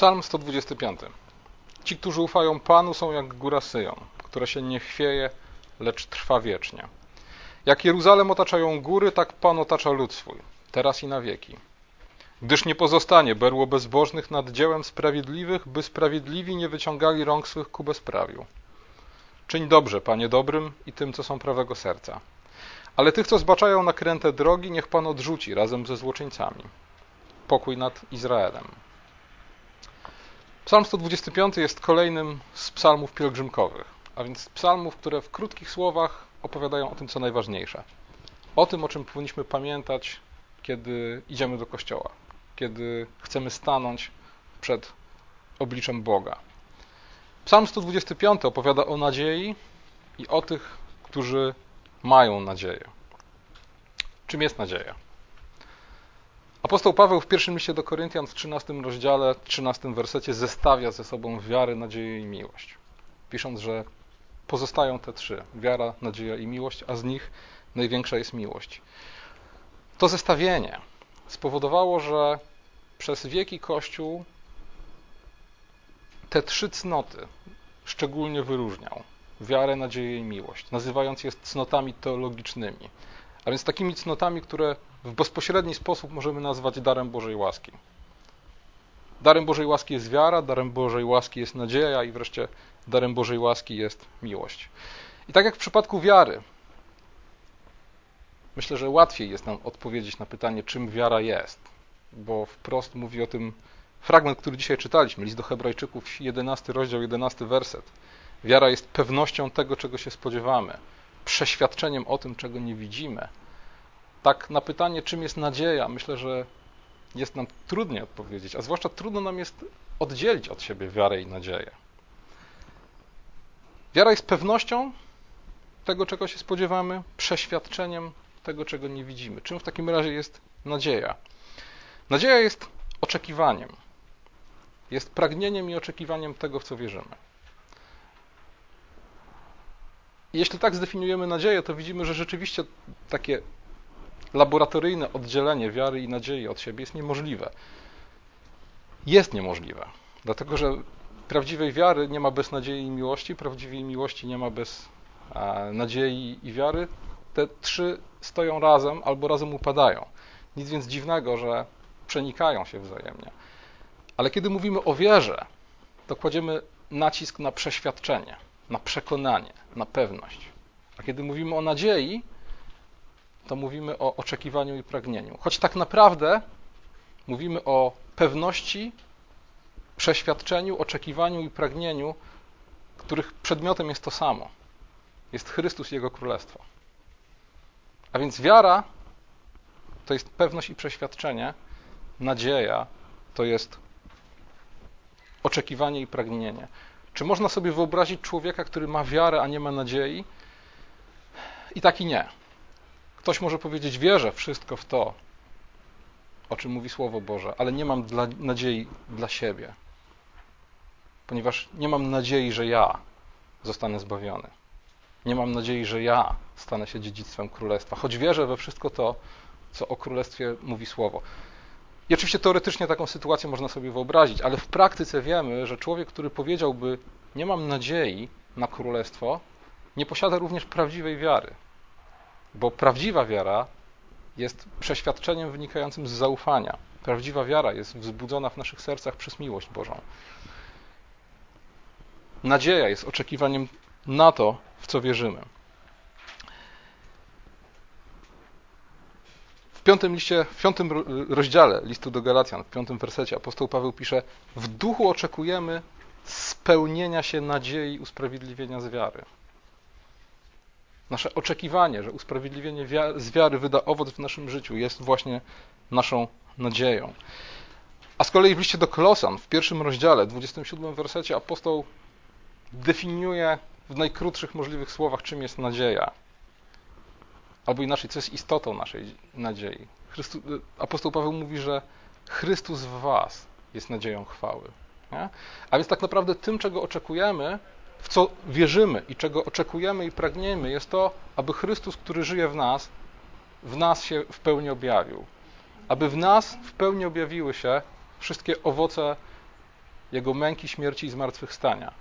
Psalm 125. Ci, którzy ufają Panu, są jak góra Syjon, która się nie chwieje, lecz trwa wiecznie. Jak Jeruzalem otaczają góry, tak Pan otacza lud swój, teraz i na wieki. Gdyż nie pozostanie berło bezbożnych nad dziełem sprawiedliwych, by sprawiedliwi nie wyciągali rąk swych ku bezprawiu. Czyń dobrze, Panie dobrym i tym, co są prawego serca. Ale tych, co zbaczają nakręte drogi, niech Pan odrzuci razem ze złoczyńcami. Pokój nad Izraelem. Psalm 125 jest kolejnym z psalmów pielgrzymkowych, a więc psalmów, które w krótkich słowach opowiadają o tym, co najważniejsze. O tym, o czym powinniśmy pamiętać, kiedy idziemy do kościoła, kiedy chcemy stanąć przed obliczem Boga. Psalm 125 opowiada o nadziei i o tych, którzy mają nadzieję. Czym jest nadzieja? Apostoł Paweł w pierwszym liście do Koryntian w 13 rozdziale, 13 wersecie zestawia ze sobą wiarę, nadzieję i miłość. Pisząc, że pozostają te trzy: wiara, nadzieja i miłość, a z nich największa jest miłość. To zestawienie spowodowało, że przez wieki Kościół te trzy cnoty szczególnie wyróżniał: wiarę, nadzieję i miłość, nazywając je cnotami teologicznymi. A więc takimi cnotami, które w bezpośredni sposób możemy nazwać darem Bożej łaski. Darem Bożej łaski jest wiara, darem Bożej łaski jest nadzieja i wreszcie darem Bożej łaski jest miłość. I tak jak w przypadku wiary, myślę, że łatwiej jest nam odpowiedzieć na pytanie, czym wiara jest, bo wprost mówi o tym fragment, który dzisiaj czytaliśmy, list do Hebrajczyków, 11 rozdział, 11 werset. Wiara jest pewnością tego, czego się spodziewamy, przeświadczeniem o tym, czego nie widzimy. Tak na pytanie, czym jest nadzieja, myślę, że jest nam trudniej odpowiedzieć, a zwłaszcza trudno nam jest oddzielić od siebie wiarę i nadzieję. Wiara jest pewnością tego, czego się spodziewamy, przeświadczeniem tego, czego nie widzimy. Czym w takim razie jest nadzieja? Nadzieja jest oczekiwaniem. Jest pragnieniem i oczekiwaniem tego, w co wierzymy. jeśli tak zdefiniujemy nadzieję, to widzimy, że rzeczywiście takie laboratoryjne oddzielenie wiary i nadziei od siebie jest niemożliwe. Jest niemożliwe, dlatego że prawdziwej wiary nie ma bez nadziei i miłości, prawdziwej miłości nie ma bez nadziei i wiary. Te trzy stoją razem albo razem upadają. Nic więc dziwnego, że przenikają się wzajemnie. Ale kiedy mówimy o wierze, to kładziemy nacisk na przeświadczenie, na przekonanie, na pewność. A kiedy mówimy o nadziei, to mówimy o oczekiwaniu i pragnieniu. Choć tak naprawdę mówimy o pewności, przeświadczeniu, oczekiwaniu i pragnieniu, których przedmiotem jest to samo. Jest Chrystus i Jego Królestwo. A więc wiara to jest pewność i przeświadczenie, nadzieja to jest oczekiwanie i pragnienie. Czy można sobie wyobrazić człowieka, który ma wiarę, a nie ma nadziei? I tak i nie. Ktoś może powiedzieć, wierzę wszystko w to, o czym mówi Słowo Boże, ale nie mam dla, nadziei dla siebie, ponieważ nie mam nadziei, że ja zostanę zbawiony. Nie mam nadziei, że ja stanę się dziedzictwem królestwa, choć wierzę we wszystko to, co o królestwie mówi Słowo. I oczywiście teoretycznie taką sytuację można sobie wyobrazić, ale w praktyce wiemy, że człowiek, który powiedziałby: Nie mam nadziei na królestwo, nie posiada również prawdziwej wiary. Bo prawdziwa wiara jest przeświadczeniem wynikającym z zaufania. Prawdziwa wiara jest wzbudzona w naszych sercach przez miłość Bożą. Nadzieja jest oczekiwaniem na to, w co wierzymy. W piątym liście, w piątym rozdziale listu do Galacjan, w piątym wersecie apostoł Paweł pisze: W duchu oczekujemy spełnienia się nadziei usprawiedliwienia z wiary. Nasze oczekiwanie, że usprawiedliwienie z wiary wyda owoc w naszym życiu, jest właśnie naszą nadzieją. A z kolei w liście do Kolosan, w pierwszym rozdziale, 27 wersecie, apostoł definiuje w najkrótszych możliwych słowach, czym jest nadzieja. Albo inaczej, co jest istotą naszej nadziei. Chrystu, apostoł Paweł mówi, że Chrystus w Was jest nadzieją chwały. Nie? A więc tak naprawdę tym, czego oczekujemy, w co wierzymy i czego oczekujemy i pragniemy, jest to, aby Chrystus, który żyje w nas, w nas się w pełni objawił. Aby w nas w pełni objawiły się wszystkie owoce Jego męki, śmierci i zmartwychwstania,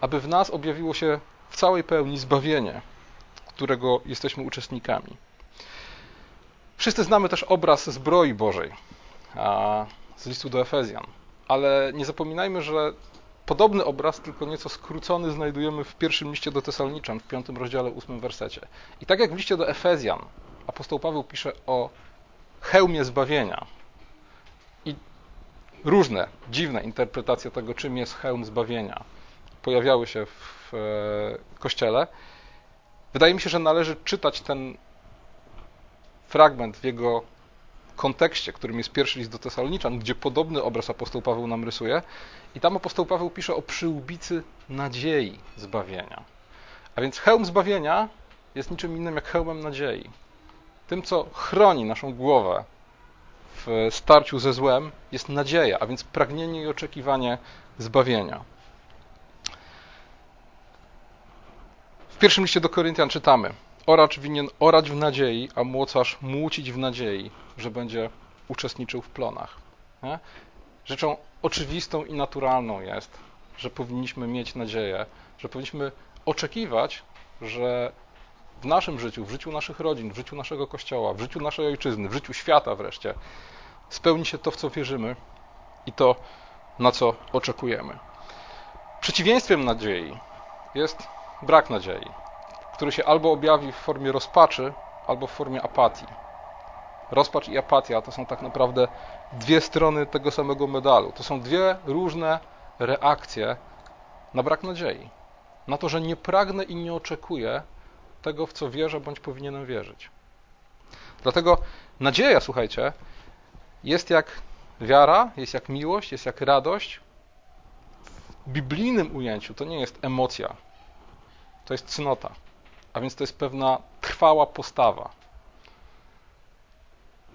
aby w nas objawiło się w całej pełni zbawienie, którego jesteśmy uczestnikami. Wszyscy znamy też obraz zbroi Bożej z listu do Efezjan, ale nie zapominajmy, że podobny obraz, tylko nieco skrócony, znajdujemy w pierwszym liście do Tesaloniczan, w piątym rozdziale, ósmym wersecie. I tak jak w liście do Efezjan, apostoł Paweł pisze o hełmie zbawienia. I różne, dziwne interpretacje tego, czym jest hełm zbawienia, pojawiały się w e, kościele. Wydaje mi się, że należy czytać ten fragment w jego kontekście, którym jest pierwszy list do Tesaloniczan, gdzie podobny obraz apostoł Paweł nam rysuje. I tam apostoł Paweł pisze o przyłbicy nadziei zbawienia. A więc hełm zbawienia jest niczym innym jak hełmem nadziei. Tym, co chroni naszą głowę w starciu ze złem, jest nadzieja, a więc pragnienie i oczekiwanie zbawienia. W pierwszym liście do Koryntian czytamy: Oracz winien orać w nadziei, a młocarz młócić w nadziei, że będzie uczestniczył w plonach. Nie? Rzeczą oczywistą i naturalną jest, że powinniśmy mieć nadzieję, że powinniśmy oczekiwać, że w naszym życiu, w życiu naszych rodzin, w życiu naszego kościoła, w życiu naszej ojczyzny, w życiu świata wreszcie, spełni się to, w co wierzymy i to, na co oczekujemy. Przeciwieństwem nadziei jest brak nadziei, który się albo objawi w formie rozpaczy, albo w formie apatii. Rozpacz i apatia to są tak naprawdę dwie strony tego samego medalu. To są dwie różne reakcje na brak nadziei. Na to, że nie pragnę i nie oczekuję tego, w co wierzę bądź powinienem wierzyć. Dlatego nadzieja, słuchajcie, jest jak wiara, jest jak miłość, jest jak radość. W biblijnym ujęciu to nie jest emocja, to jest cnota, a więc to jest pewna trwała postawa.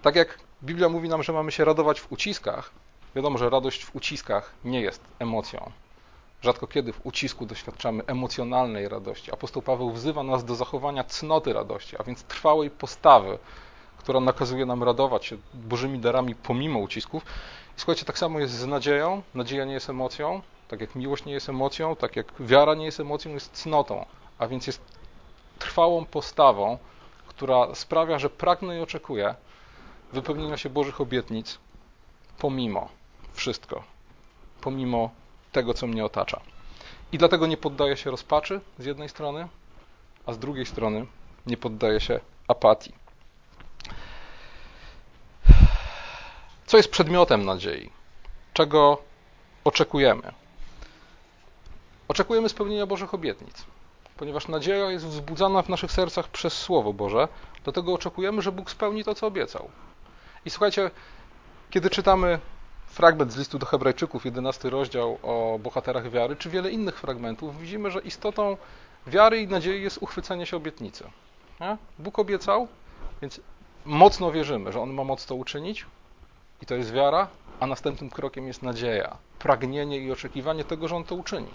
Tak jak Biblia mówi nam, że mamy się radować w uciskach, wiadomo, że radość w uciskach nie jest emocją. Rzadko kiedy w ucisku doświadczamy emocjonalnej radości. Apostoł Paweł wzywa nas do zachowania cnoty radości, a więc trwałej postawy, która nakazuje nam radować się Bożymi darami pomimo ucisków. I słuchajcie, tak samo jest z nadzieją. Nadzieja nie jest emocją, tak jak miłość nie jest emocją, tak jak wiara nie jest emocją, jest cnotą, a więc jest trwałą postawą, która sprawia, że pragnę i oczekuję wypełnienia się Bożych obietnic pomimo wszystko, pomimo tego, co mnie otacza. I dlatego nie poddaję się rozpaczy z jednej strony, a z drugiej strony nie poddaję się apatii. Co jest przedmiotem nadziei? Czego oczekujemy? Oczekujemy spełnienia Bożych obietnic, ponieważ nadzieja jest wzbudzana w naszych sercach przez Słowo Boże, dlatego oczekujemy, że Bóg spełni to, co obiecał. I słuchajcie, kiedy czytamy fragment z listu do Hebrajczyków, 11 rozdział o bohaterach wiary, czy wiele innych fragmentów, widzimy, że istotą wiary i nadziei jest uchwycenie się obietnicy. Nie? Bóg obiecał, więc mocno wierzymy, że On ma moc to uczynić i to jest wiara, a następnym krokiem jest nadzieja, pragnienie i oczekiwanie tego, że On to uczyni,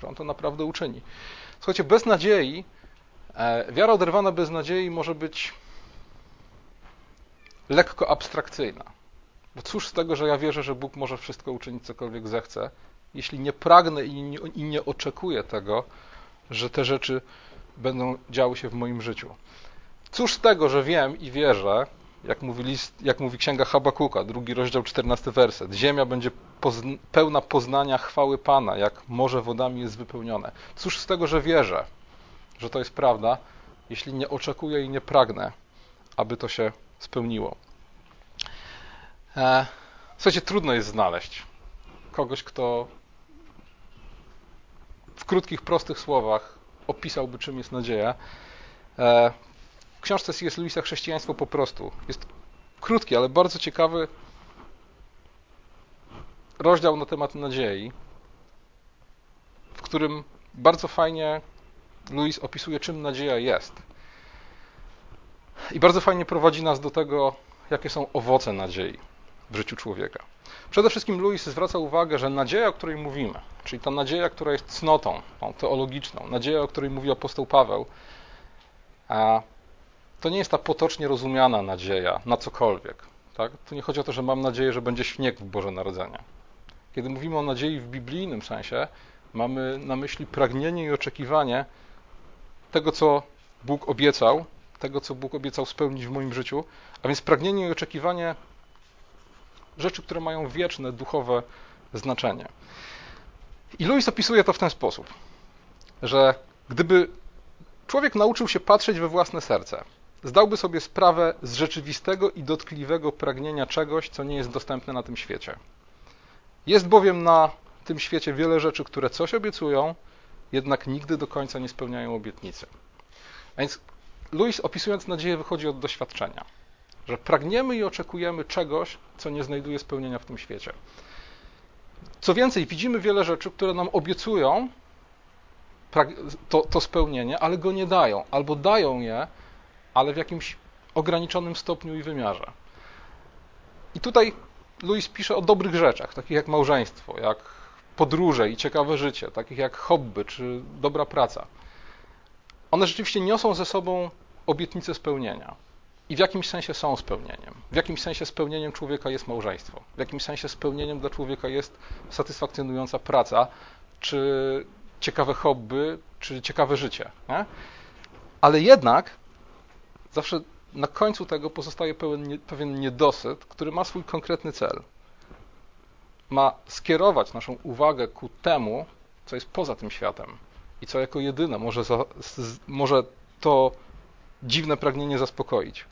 że On to naprawdę uczyni. Słuchajcie, bez nadziei, e, wiara oderwana bez nadziei może być lekko abstrakcyjna. Bo cóż z tego, że ja wierzę, że Bóg może wszystko uczynić, cokolwiek zechce, jeśli nie pragnę i nie, i nie oczekuję tego, że te rzeczy będą działy się w moim życiu. Cóż z tego, że wiem i wierzę, jak mówi, list, jak mówi księga Habakuka, drugi rozdział, czternasty werset. Ziemia będzie pozna, pełna poznania chwały Pana, jak morze wodami jest wypełnione. Cóż z tego, że wierzę, że to jest prawda, jeśli nie oczekuję i nie pragnę, aby to się spełniło. E, słuchajcie, trudno jest znaleźć kogoś, kto w krótkich, prostych słowach opisałby, czym jest nadzieja. Książce C.S. Lewisa Chrześcijaństwo po prostu jest krótki, ale bardzo ciekawy rozdział na temat nadziei, w którym bardzo fajnie Louis opisuje, czym nadzieja jest. I bardzo fajnie prowadzi nas do tego, jakie są owoce nadziei w życiu człowieka. Przede wszystkim Louis zwraca uwagę, że nadzieja, o której mówimy, czyli ta nadzieja, która jest cnotą tą teologiczną, nadzieja, o której mówi apostoł Paweł, to nie jest ta potocznie rozumiana nadzieja na cokolwiek. Tak? Tu nie chodzi o to, że mam nadzieję, że będzie śnieg w Boże Narodzenie. Kiedy mówimy o nadziei w biblijnym sensie, mamy na myśli pragnienie i oczekiwanie tego, co Bóg obiecał, tego, co Bóg obiecał spełnić w moim życiu, a więc pragnienie i oczekiwanie rzeczy, które mają wieczne, duchowe znaczenie. I Louis opisuje to w ten sposób, że gdyby człowiek nauczył się patrzeć we własne serce, zdałby sobie sprawę z rzeczywistego i dotkliwego pragnienia czegoś, co nie jest dostępne na tym świecie. Jest bowiem na tym świecie wiele rzeczy, które coś obiecują, jednak nigdy do końca nie spełniają obietnicy. A więc Louis opisując nadzieję wychodzi od doświadczenia, że pragniemy i oczekujemy czegoś, co nie znajduje spełnienia w tym świecie. Co więcej, widzimy wiele rzeczy, które nam obiecują to, to spełnienie, ale go nie dają, albo dają je, ale w jakimś ograniczonym stopniu i wymiarze. I tutaj Louis pisze o dobrych rzeczach, takich jak małżeństwo, jak podróże i ciekawe życie, takich jak hobby czy dobra praca. One rzeczywiście niosą ze sobą obietnicę spełnienia. I w jakimś sensie są spełnieniem. W jakimś sensie spełnieniem człowieka jest małżeństwo. W jakimś sensie spełnieniem dla człowieka jest satysfakcjonująca praca, czy ciekawe hobby, czy ciekawe życie. Nie? Ale jednak zawsze na końcu tego pozostaje pewien, pewien niedosyt, który ma swój konkretny cel. Ma skierować naszą uwagę ku temu, co jest poza tym światem i co jako jedyne może, za, może to dziwne pragnienie zaspokoić.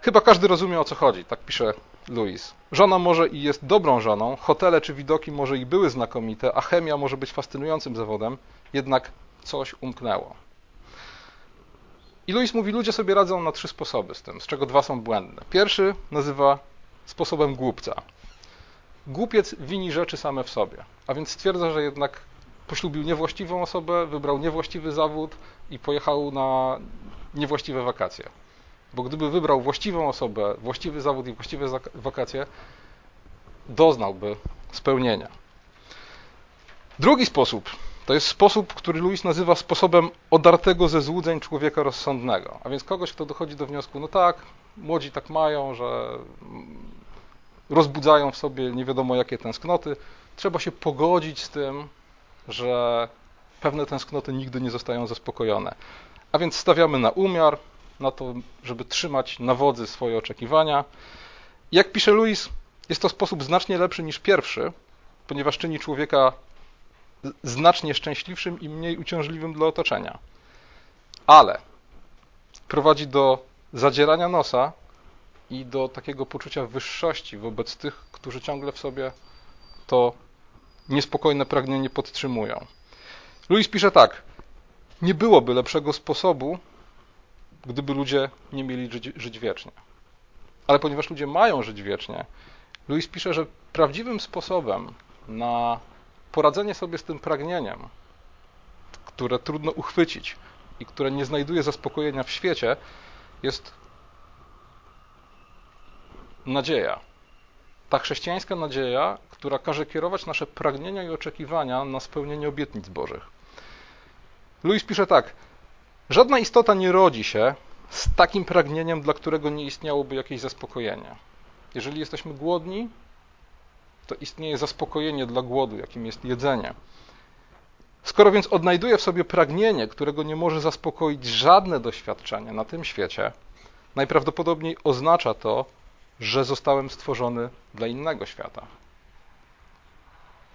Chyba każdy rozumie o co chodzi, tak pisze Louis. Żona może i jest dobrą żoną, hotele czy widoki może i były znakomite, a chemia może być fascynującym zawodem, jednak coś umknęło. I Louis mówi, ludzie sobie radzą na trzy sposoby z tym, z czego dwa są błędne. Pierwszy nazywa sposobem głupca. Głupiec wini rzeczy same w sobie, a więc stwierdza, że jednak poślubił niewłaściwą osobę, wybrał niewłaściwy zawód i pojechał na niewłaściwe wakacje. Bo gdyby wybrał właściwą osobę, właściwy zawód i właściwe wakacje, doznałby spełnienia. Drugi sposób to jest sposób, który Louis nazywa sposobem odartego ze złudzeń człowieka rozsądnego. A więc kogoś, kto dochodzi do wniosku, no tak, młodzi tak mają, że rozbudzają w sobie nie wiadomo jakie tęsknoty. Trzeba się pogodzić z tym, że pewne tęsknoty nigdy nie zostają zaspokojone. A więc stawiamy na umiar, na to, żeby trzymać na wodzy swoje oczekiwania. Jak pisze Louis, jest to sposób znacznie lepszy niż pierwszy, ponieważ czyni człowieka znacznie szczęśliwszym i mniej uciążliwym dla otoczenia. Ale prowadzi do zadzierania nosa i do takiego poczucia wyższości wobec tych, którzy ciągle w sobie to niespokojne pragnienie podtrzymują. Louis pisze tak: Nie byłoby lepszego sposobu, gdyby ludzie nie mieli żyć, żyć wiecznie. Ale ponieważ ludzie mają żyć wiecznie, Louis pisze, że prawdziwym sposobem na poradzenie sobie z tym pragnieniem, które trudno uchwycić i które nie znajduje zaspokojenia w świecie, jest nadzieja. Ta chrześcijańska nadzieja, która każe kierować nasze pragnienia i oczekiwania na spełnienie obietnic Bożych. Louis pisze tak: Żadna istota nie rodzi się z takim pragnieniem, dla którego nie istniałoby jakieś zaspokojenie. Jeżeli jesteśmy głodni, to istnieje zaspokojenie dla głodu, jakim jest jedzenie. Skoro więc odnajduję w sobie pragnienie, którego nie może zaspokoić żadne doświadczenie na tym świecie, najprawdopodobniej oznacza to, że zostałem stworzony dla innego świata.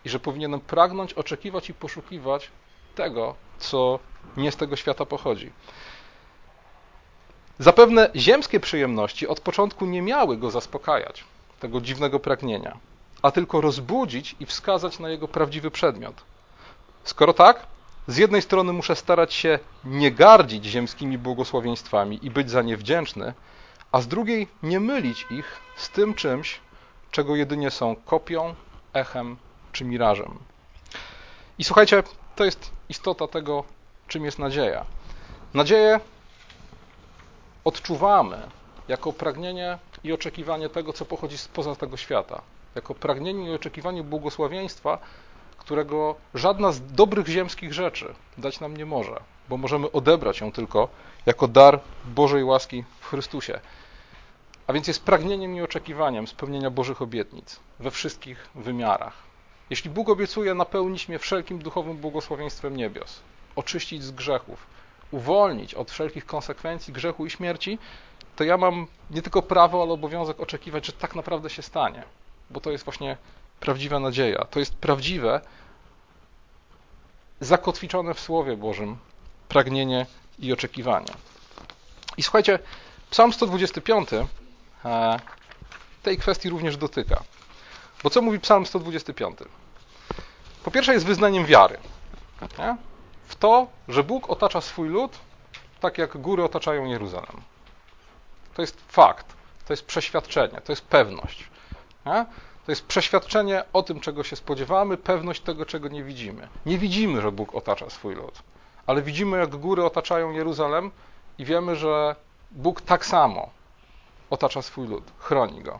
I że powinienem pragnąć, oczekiwać i poszukiwać tego, co nie z tego świata pochodzi. Zapewne ziemskie przyjemności od początku nie miały go zaspokajać, tego dziwnego pragnienia, a tylko rozbudzić i wskazać na jego prawdziwy przedmiot. Skoro tak, z jednej strony muszę starać się nie gardzić ziemskimi błogosławieństwami i być za nie wdzięczny, a z drugiej nie mylić ich z tym czymś, czego jedynie są kopią, echem czy mirażem. I słuchajcie, to jest istota tego, czym jest nadzieja. Nadzieję odczuwamy jako pragnienie i oczekiwanie tego, co pochodzi spoza tego świata, jako pragnienie i oczekiwanie błogosławieństwa, którego żadna z dobrych ziemskich rzeczy dać nam nie może, bo możemy odebrać ją tylko jako dar Bożej łaski w Chrystusie. A więc jest pragnieniem i oczekiwaniem spełnienia Bożych obietnic we wszystkich wymiarach. Jeśli Bóg obiecuje napełnić mnie wszelkim duchowym błogosławieństwem niebios, oczyścić z grzechów, uwolnić od wszelkich konsekwencji grzechu i śmierci, to ja mam nie tylko prawo, ale obowiązek oczekiwać, że tak naprawdę się stanie, bo to jest właśnie prawdziwa nadzieja. To jest prawdziwe, zakotwiczone w Słowie Bożym pragnienie i oczekiwanie. I słuchajcie, Psalm 125 e, tej kwestii również dotyka. Bo co mówi Psalm 125? Po pierwsze jest wyznaniem wiary nie? w to, że Bóg otacza swój lud tak jak góry otaczają Jeruzalem. To jest fakt, to jest przeświadczenie, to jest pewność. To jest przeświadczenie o tym, czego się spodziewamy, pewność tego, czego nie widzimy. Nie widzimy, że Bóg otacza swój lud, ale widzimy, jak góry otaczają Jeruzalem i wiemy, że Bóg tak samo otacza swój lud, chroni go.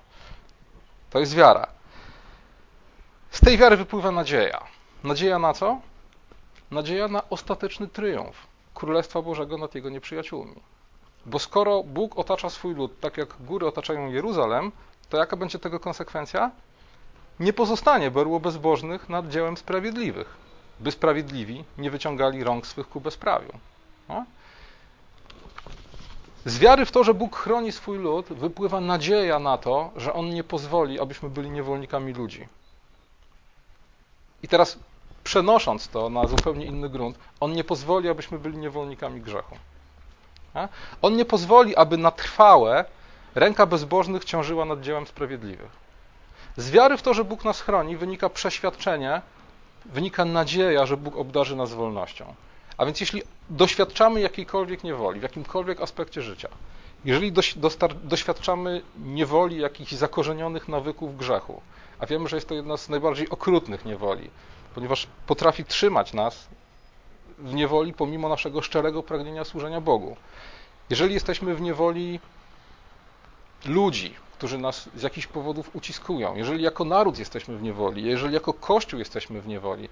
To jest wiara. Z tej wiary wypływa nadzieja. Nadzieja na co? Nadzieja na ostateczny triumf Królestwa Bożego nad jego nieprzyjaciółmi. Bo skoro Bóg otacza swój lud tak jak góry otaczają Jeruzalem, to jaka będzie tego konsekwencja? Nie pozostanie berło bezbożnych nad dziełem sprawiedliwych, by sprawiedliwi nie wyciągali rąk swych ku bezprawiu. No? Z wiary w to, że Bóg chroni swój lud, wypływa nadzieja na to, że On nie pozwoli, abyśmy byli niewolnikami ludzi. I teraz przenosząc to na zupełnie inny grunt, On nie pozwoli, abyśmy byli niewolnikami grzechu. On nie pozwoli, aby na trwałe ręka bezbożnych ciążyła nad dziełem sprawiedliwych. Z wiary w to, że Bóg nas chroni, wynika przeświadczenie, wynika nadzieja, że Bóg obdarzy nas wolnością. A więc jeśli doświadczamy jakiejkolwiek niewoli, w jakimkolwiek aspekcie życia, jeżeli doświadczamy niewoli jakichś zakorzenionych nawyków grzechu, a wiemy, że jest to jedna z najbardziej okrutnych niewoli, ponieważ potrafi trzymać nas w niewoli pomimo naszego szczerego pragnienia służenia Bogu. Jeżeli jesteśmy w niewoli ludzi, którzy nas z jakichś powodów uciskują, jeżeli jako naród jesteśmy w niewoli, jeżeli jako Kościół jesteśmy w niewoli,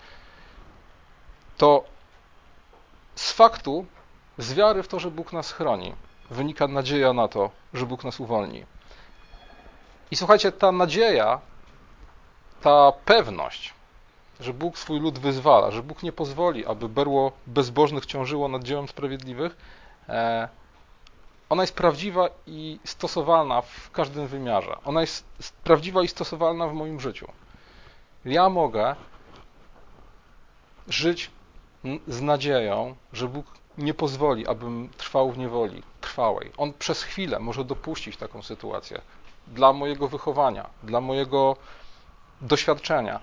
to z faktu, z wiary w to, że Bóg nas chroni, wynika nadzieja na to, że Bóg nas uwolni. I słuchajcie, ta nadzieja, ta pewność, że Bóg swój lud wyzwala, że Bóg nie pozwoli, aby berło bezbożnych ciążyło nad dziełem sprawiedliwych, e, ona jest prawdziwa i stosowalna w każdym wymiarze. Ona jest prawdziwa i stosowalna w moim życiu. Ja mogę żyć z nadzieją, że Bóg nie pozwoli, abym trwał w niewoli trwałej. On przez chwilę może dopuścić taką sytuację dla mojego wychowania, dla mojego doświadczenia,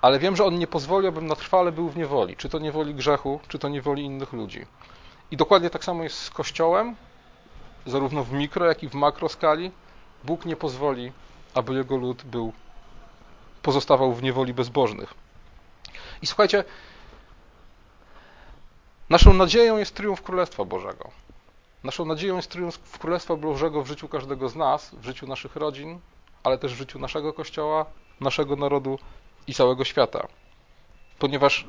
ale wiem, że On nie pozwoli, abym na trwale był w niewoli, czy to niewoli grzechu, czy to niewoli innych ludzi. I dokładnie tak samo jest z Kościołem, zarówno w mikro, jak i w makro skali. Bóg nie pozwoli, aby Jego lud był, pozostawał w niewoli bezbożnych. I słuchajcie, Naszą nadzieją jest triumf Królestwa Bożego. Naszą nadzieją jest triumf Królestwa Bożego w życiu każdego z nas, w życiu naszych rodzin, ale też w życiu naszego Kościoła, naszego narodu i całego świata. Ponieważ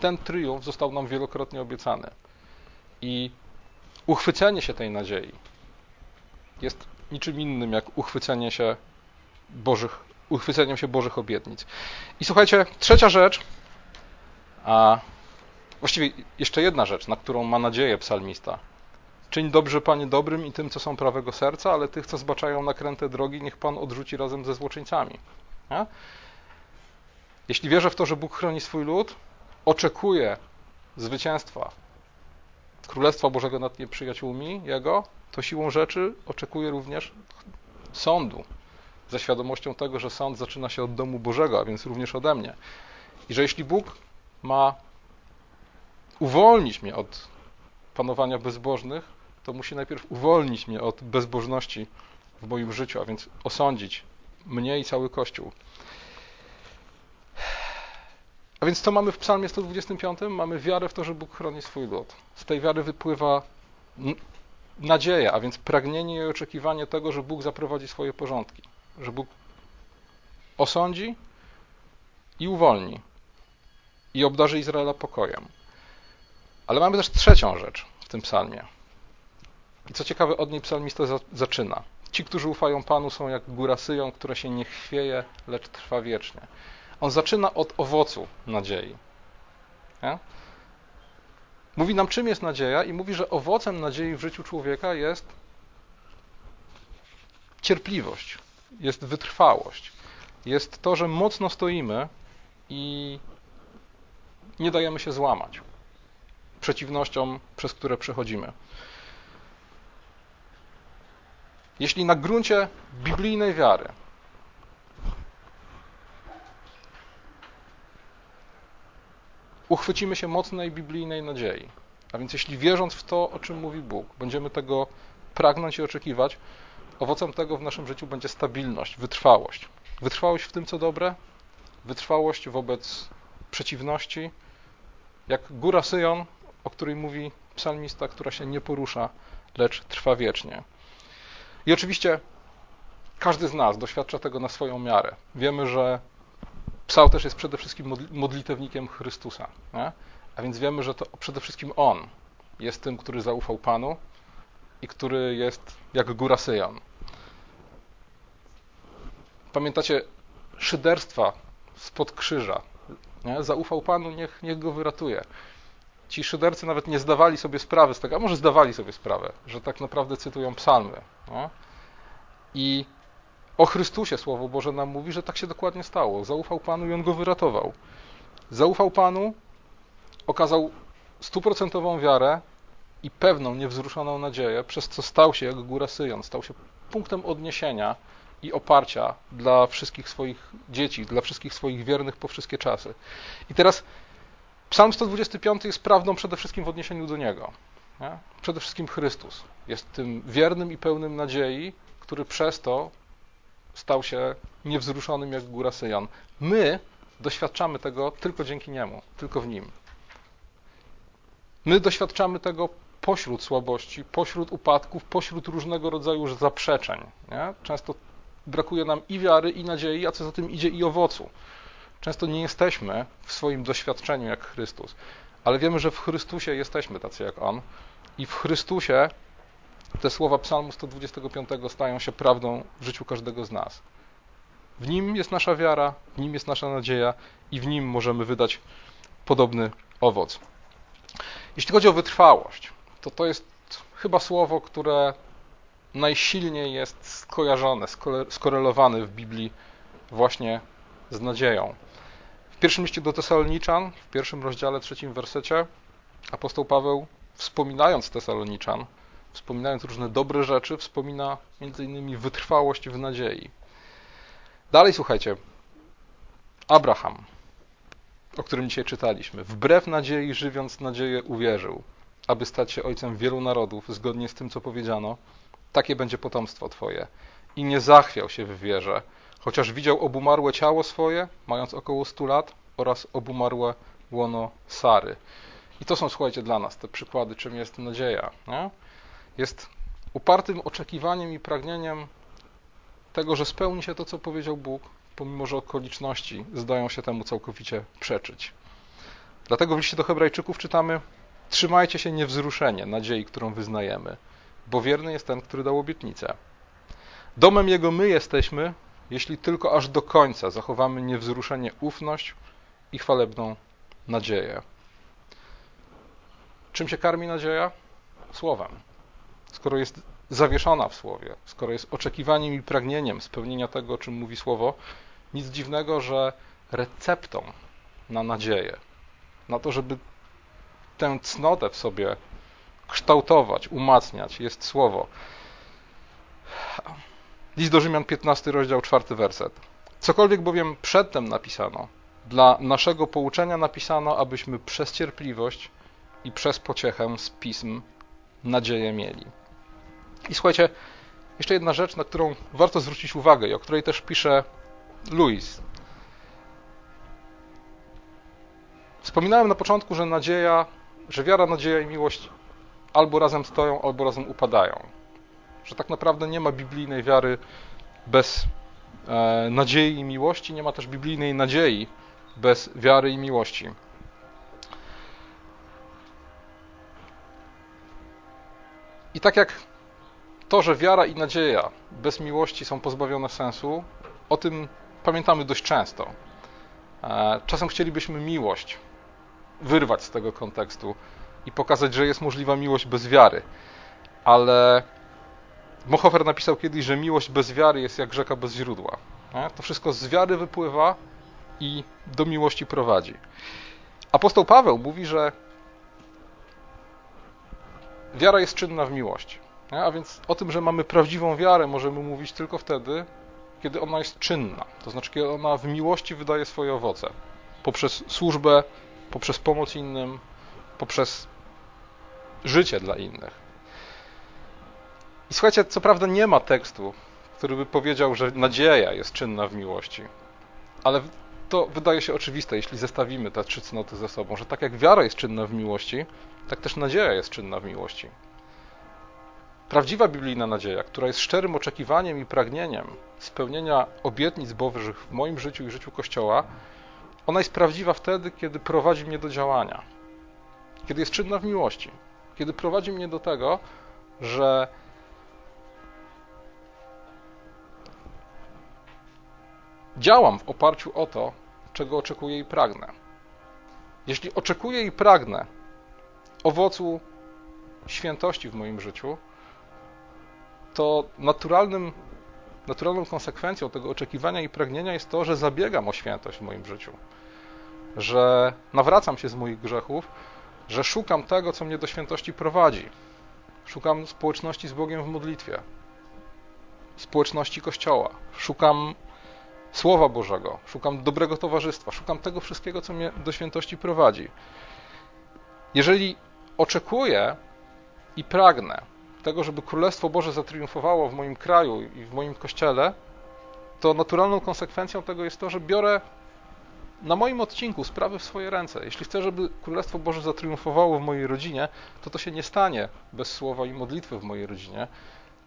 ten triumf został nam wielokrotnie obiecany. I uchwycenie się tej nadziei jest niczym innym jak uchwycenie się Bożych, uchwyceniem się Bożych obietnic. I słuchajcie, trzecia rzecz, a Właściwie jeszcze jedna rzecz, na którą ma nadzieję psalmista. Czyń dobrze, Panie, dobrym i tym, co są prawego serca, ale tych, co zbaczają nakręte drogi, niech Pan odrzuci razem ze złoczyńcami. Nie? Jeśli wierzę w to, że Bóg chroni swój lud, oczekuję zwycięstwa Królestwa Bożego nad nieprzyjaciółmi Jego, to siłą rzeczy oczekuję również sądu, ze świadomością tego, że sąd zaczyna się od domu Bożego, a więc również ode mnie. I że jeśli Bóg ma uwolnić mnie od panowania bezbożnych, to musi najpierw uwolnić mnie od bezbożności w moim życiu, a więc osądzić mnie i cały Kościół. A więc co mamy w Psalmie 125? Mamy wiarę w to, że Bóg chroni swój lud. Z tej wiary wypływa nadzieja, a więc pragnienie i oczekiwanie tego, że Bóg zaprowadzi swoje porządki, że Bóg osądzi i uwolni i obdarzy Izraela pokojem. Ale mamy też trzecią rzecz w tym psalmie. I co ciekawe, od niej psalmista zaczyna. Ci, którzy ufają Panu, są jak góra Syjon, która się nie chwieje, lecz trwa wiecznie. On zaczyna od owocu nadziei. Nie? Mówi nam, czym jest nadzieja, i mówi, że owocem nadziei w życiu człowieka jest cierpliwość, jest wytrwałość, jest to, że mocno stoimy i nie dajemy się złamać przeciwnościom, przez które przechodzimy. Jeśli na gruncie biblijnej wiary uchwycimy się mocnej biblijnej nadziei, a więc jeśli wierząc w to, o czym mówi Bóg, będziemy tego pragnąć i oczekiwać, owocem tego w naszym życiu będzie stabilność, wytrwałość. Wytrwałość w tym, co dobre, wytrwałość wobec przeciwności, jak góra Syjon, o której mówi psalmista, która się nie porusza, lecz trwa wiecznie. I oczywiście każdy z nas doświadcza tego na swoją miarę. Wiemy, że psał też jest przede wszystkim modlitewnikiem Chrystusa. Nie? A więc wiemy, że to przede wszystkim On jest tym, który zaufał Panu i który jest jak góra Syjon. Pamiętacie szyderstwa spod krzyża. Nie? Zaufał Panu, niech, niech go wyratuje. Ci szydercy nawet nie zdawali sobie sprawy z tego, a może zdawali sobie sprawę, że tak naprawdę cytują psalmy. Nie? I o Chrystusie Słowo Boże nam mówi, że tak się dokładnie stało. Zaufał Panu i On go wyratował. Zaufał Panu, okazał stuprocentową wiarę i pewną, niewzruszoną nadzieję, przez co stał się jak góra Syjon, stał się punktem odniesienia i oparcia dla wszystkich swoich dzieci, dla wszystkich swoich wiernych po wszystkie czasy. I teraz Psalm 125 jest prawdą przede wszystkim w odniesieniu do Niego. Nie? Przede wszystkim Chrystus jest tym wiernym i pełnym nadziei, który przez to stał się niewzruszonym jak góra Syjon. My doświadczamy tego tylko dzięki Niemu, tylko w Nim. My doświadczamy tego pośród słabości, pośród upadków, pośród różnego rodzaju zaprzeczeń. Nie? Często brakuje nam i wiary, i nadziei, a co za tym idzie i owocu. Często nie jesteśmy w swoim doświadczeniu jak Chrystus, ale wiemy, że w Chrystusie jesteśmy tacy jak On i w Chrystusie te słowa Psalmu 125 stają się prawdą w życiu każdego z nas. W Nim jest nasza wiara, w Nim jest nasza nadzieja i w Nim możemy wydać podobny owoc. Jeśli chodzi o wytrwałość, to to jest chyba słowo, które najsilniej jest skojarzone, skorelowane w Biblii właśnie z nadzieją. W pierwszym liście do Tesaloniczan, w pierwszym rozdziale, trzecim wersecie, apostoł Paweł, wspominając Tesaloniczan, wspominając różne dobre rzeczy, wspomina m.in. wytrwałość w nadziei. Dalej słuchajcie. Abraham, o którym dzisiaj czytaliśmy, wbrew nadziei, żywiąc nadzieję, uwierzył, aby stać się ojcem wielu narodów, zgodnie z tym, co powiedziano, takie będzie potomstwo Twoje. I nie zachwiał się w wierze, chociaż widział obumarłe ciało swoje, mając około 100 lat, oraz obumarłe łono Sary. I to są, słuchajcie, dla nas te przykłady, czym jest nadzieja. Nie? Jest upartym oczekiwaniem i pragnieniem tego, że spełni się to, co powiedział Bóg, pomimo że okoliczności zdają się temu całkowicie przeczyć. Dlatego w liście do Hebrajczyków czytamy: Trzymajcie się niewzruszenie nadziei, którą wyznajemy bo wierny jest ten, który dał obietnicę. Domem Jego my jesteśmy, jeśli tylko aż do końca zachowamy niewzruszenie ufność i chwalebną nadzieję. Czym się karmi nadzieja? Słowem. Skoro jest zawieszona w słowie, skoro jest oczekiwaniem i pragnieniem spełnienia tego, o czym mówi słowo, nic dziwnego, że receptą na nadzieję, na to, żeby tę cnotę w sobie kształtować, umacniać, jest słowo. List do Rzymian, 15 rozdział, 4 werset. Cokolwiek bowiem przedtem napisano, dla naszego pouczenia napisano, abyśmy przez cierpliwość i przez pociechę z pism nadzieję mieli. I słuchajcie, jeszcze jedna rzecz, na którą warto zwrócić uwagę i o której też pisze Louis. Wspominałem na początku, że nadzieja, że wiara, nadzieja i miłość albo razem stoją, albo razem upadają. Że tak naprawdę nie ma biblijnej wiary bez e, nadziei i miłości, nie ma też biblijnej nadziei bez wiary i miłości. I tak jak to, że wiara i nadzieja bez miłości są pozbawione sensu, o tym pamiętamy dość często. E, czasem chcielibyśmy miłość wyrwać z tego kontekstu i pokazać, że jest możliwa miłość bez wiary. Ale Mohofer napisał kiedyś, że miłość bez wiary jest jak rzeka bez źródła. To wszystko z wiary wypływa i do miłości prowadzi. Apostoł Paweł mówi, że wiara jest czynna w miłości. A więc o tym, że mamy prawdziwą wiarę, możemy mówić tylko wtedy, kiedy ona jest czynna. To znaczy, kiedy ona w miłości wydaje swoje owoce. Poprzez służbę, poprzez pomoc innym, poprzez życie dla innych. I słuchajcie, co prawda nie ma tekstu, który by powiedział, że nadzieja jest czynna w miłości, ale to wydaje się oczywiste, jeśli zestawimy te trzy cnoty ze sobą, że tak jak wiara jest czynna w miłości, tak też nadzieja jest czynna w miłości. Prawdziwa biblijna nadzieja, która jest szczerym oczekiwaniem i pragnieniem spełnienia obietnic bożych w moim życiu i życiu Kościoła, ona jest prawdziwa wtedy, kiedy prowadzi mnie do działania, kiedy jest czynna w miłości, kiedy prowadzi mnie do tego, że działam w oparciu o to, czego oczekuję i pragnę. Jeśli oczekuję i pragnę owocu świętości w moim życiu, to naturalnym, naturalną konsekwencją tego oczekiwania i pragnienia jest to, że zabiegam o świętość w moim życiu, że nawracam się z moich grzechów, że szukam tego, co mnie do świętości prowadzi. Szukam społeczności z Bogiem w modlitwie, społeczności Kościoła, szukam Słowa Bożego, szukam dobrego towarzystwa, szukam tego wszystkiego, co mnie do świętości prowadzi. Jeżeli oczekuję i pragnę tego, żeby Królestwo Boże zatriumfowało w moim kraju i w moim kościele, to naturalną konsekwencją tego jest to, że biorę na moim odcinku sprawy w swoje ręce. Jeśli chcę, żeby Królestwo Boże zatriumfowało w mojej rodzinie, to to się nie stanie bez słowa i modlitwy w mojej rodzinie.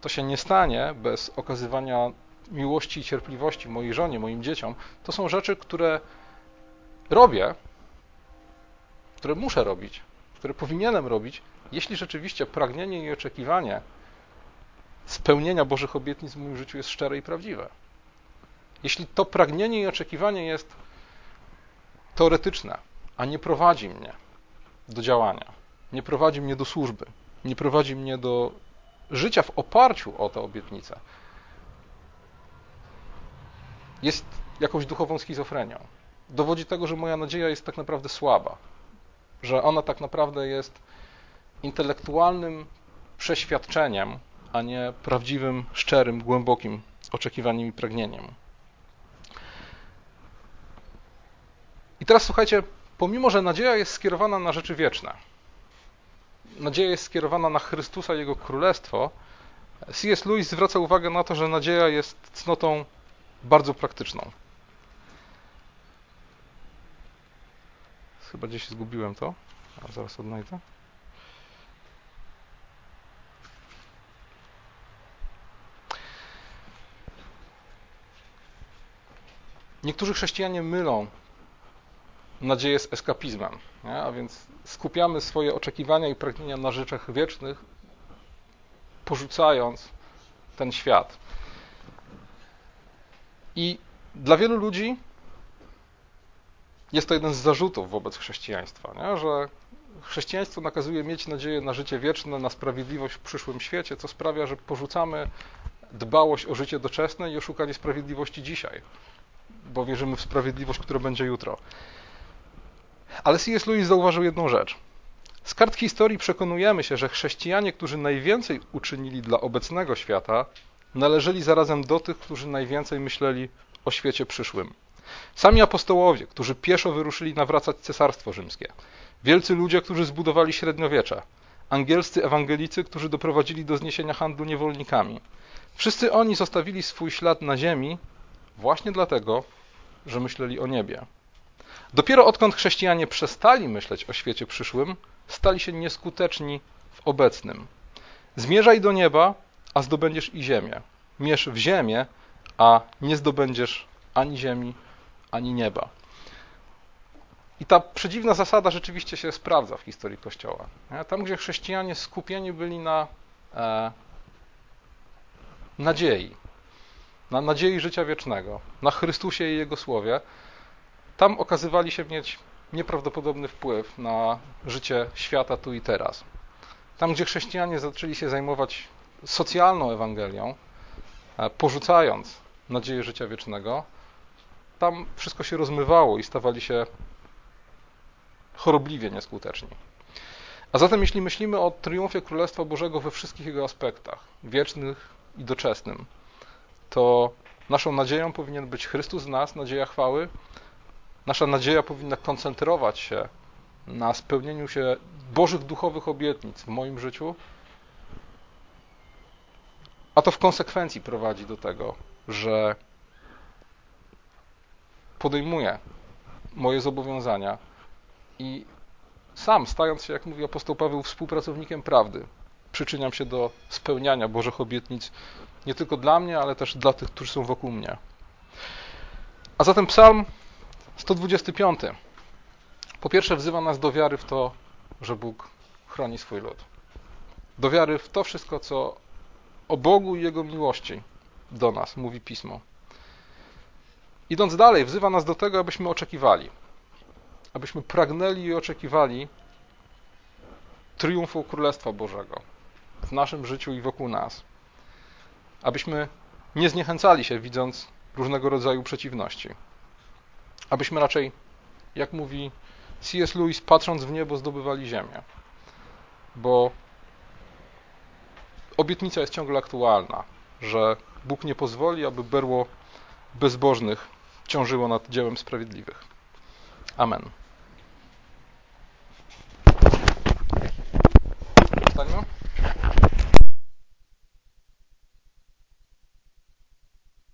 To się nie stanie bez okazywania miłości i cierpliwości mojej żonie, moim dzieciom. To są rzeczy, które robię, które muszę robić, które powinienem robić, jeśli rzeczywiście pragnienie i oczekiwanie spełnienia Bożych obietnic w moim życiu jest szczere i prawdziwe. Jeśli to pragnienie i oczekiwanie jest teoretyczne, a nie prowadzi mnie do działania, nie prowadzi mnie do służby, nie prowadzi mnie do życia w oparciu o te obietnice, jest jakąś duchową schizofrenią. Dowodzi tego, że moja nadzieja jest tak naprawdę słaba, że ona tak naprawdę jest intelektualnym przeświadczeniem, a nie prawdziwym, szczerym, głębokim oczekiwaniem i pragnieniem. I teraz słuchajcie, pomimo że nadzieja jest skierowana na rzeczy wieczne, nadzieja jest skierowana na Chrystusa i Jego Królestwo, C.S. Lewis zwraca uwagę na to, że nadzieja jest cnotą bardzo praktyczną. Chyba gdzieś zgubiłem to. A zaraz odnajdę. Niektórzy chrześcijanie mylą nadzieję z eskapizmem, nie? a więc skupiamy swoje oczekiwania i pragnienia na rzeczach wiecznych, porzucając ten świat. I dla wielu ludzi jest to jeden z zarzutów wobec chrześcijaństwa, nie? że chrześcijaństwo nakazuje mieć nadzieję na życie wieczne, na sprawiedliwość w przyszłym świecie, co sprawia, że porzucamy dbałość o życie doczesne i o szukanie sprawiedliwości dzisiaj, bo wierzymy w sprawiedliwość, która będzie jutro. Ale C.S. Lewis zauważył jedną rzecz. Z kart historii przekonujemy się, że chrześcijanie, którzy najwięcej uczynili dla obecnego świata, należeli zarazem do tych, którzy najwięcej myśleli o świecie przyszłym. Sami apostołowie, którzy pieszo wyruszyli nawracać cesarstwo rzymskie, wielcy ludzie, którzy zbudowali średniowiecze, angielscy ewangelicy, którzy doprowadzili do zniesienia handlu niewolnikami. Wszyscy oni zostawili swój ślad na ziemi właśnie dlatego, że myśleli o niebie. Dopiero odkąd chrześcijanie przestali myśleć o świecie przyszłym, stali się nieskuteczni w obecnym. Zmierzaj do nieba, a zdobędziesz i ziemię. Mierz w ziemię, a nie zdobędziesz ani ziemi, ani nieba. I ta przedziwna zasada rzeczywiście się sprawdza w historii Kościoła. Tam, gdzie chrześcijanie skupieni byli na e, nadziei, na nadziei życia wiecznego, na Chrystusie i Jego Słowie, tam okazywali się mieć nieprawdopodobny wpływ na życie świata tu i teraz. Tam, gdzie chrześcijanie zaczęli się zajmować socjalną Ewangelią, e, porzucając nadzieję życia wiecznego, tam wszystko się rozmywało i stawali się chorobliwie nieskuteczni. A zatem, jeśli myślimy o triumfie Królestwa Bożego we wszystkich jego aspektach, wiecznych i doczesnym, to naszą nadzieją powinien być Chrystus z nas, nadzieja chwały. Nasza nadzieja powinna koncentrować się na spełnieniu się Bożych duchowych obietnic w moim życiu, a to w konsekwencji prowadzi do tego, że podejmuję moje zobowiązania i sam, stając się, jak mówi apostoł Paweł, współpracownikiem prawdy, przyczyniam się do spełniania Bożych obietnic nie tylko dla mnie, ale też dla tych, którzy są wokół mnie. A zatem Psalm 125 po pierwsze wzywa nas do wiary w to, że Bóg chroni swój lud. Do wiary w to wszystko, co o Bogu i Jego miłości do nas mówi Pismo. Idąc dalej, wzywa nas do tego, abyśmy oczekiwali, abyśmy pragnęli i oczekiwali triumfu Królestwa Bożego w naszym życiu i wokół nas. Abyśmy nie zniechęcali się, widząc różnego rodzaju przeciwności. Abyśmy raczej, jak mówi C.S. Lewis, patrząc w niebo, zdobywali ziemię. Bo obietnica jest ciągle aktualna, że Bóg nie pozwoli, aby berło bezbożnych ciążyło nad dziełem sprawiedliwych. Amen.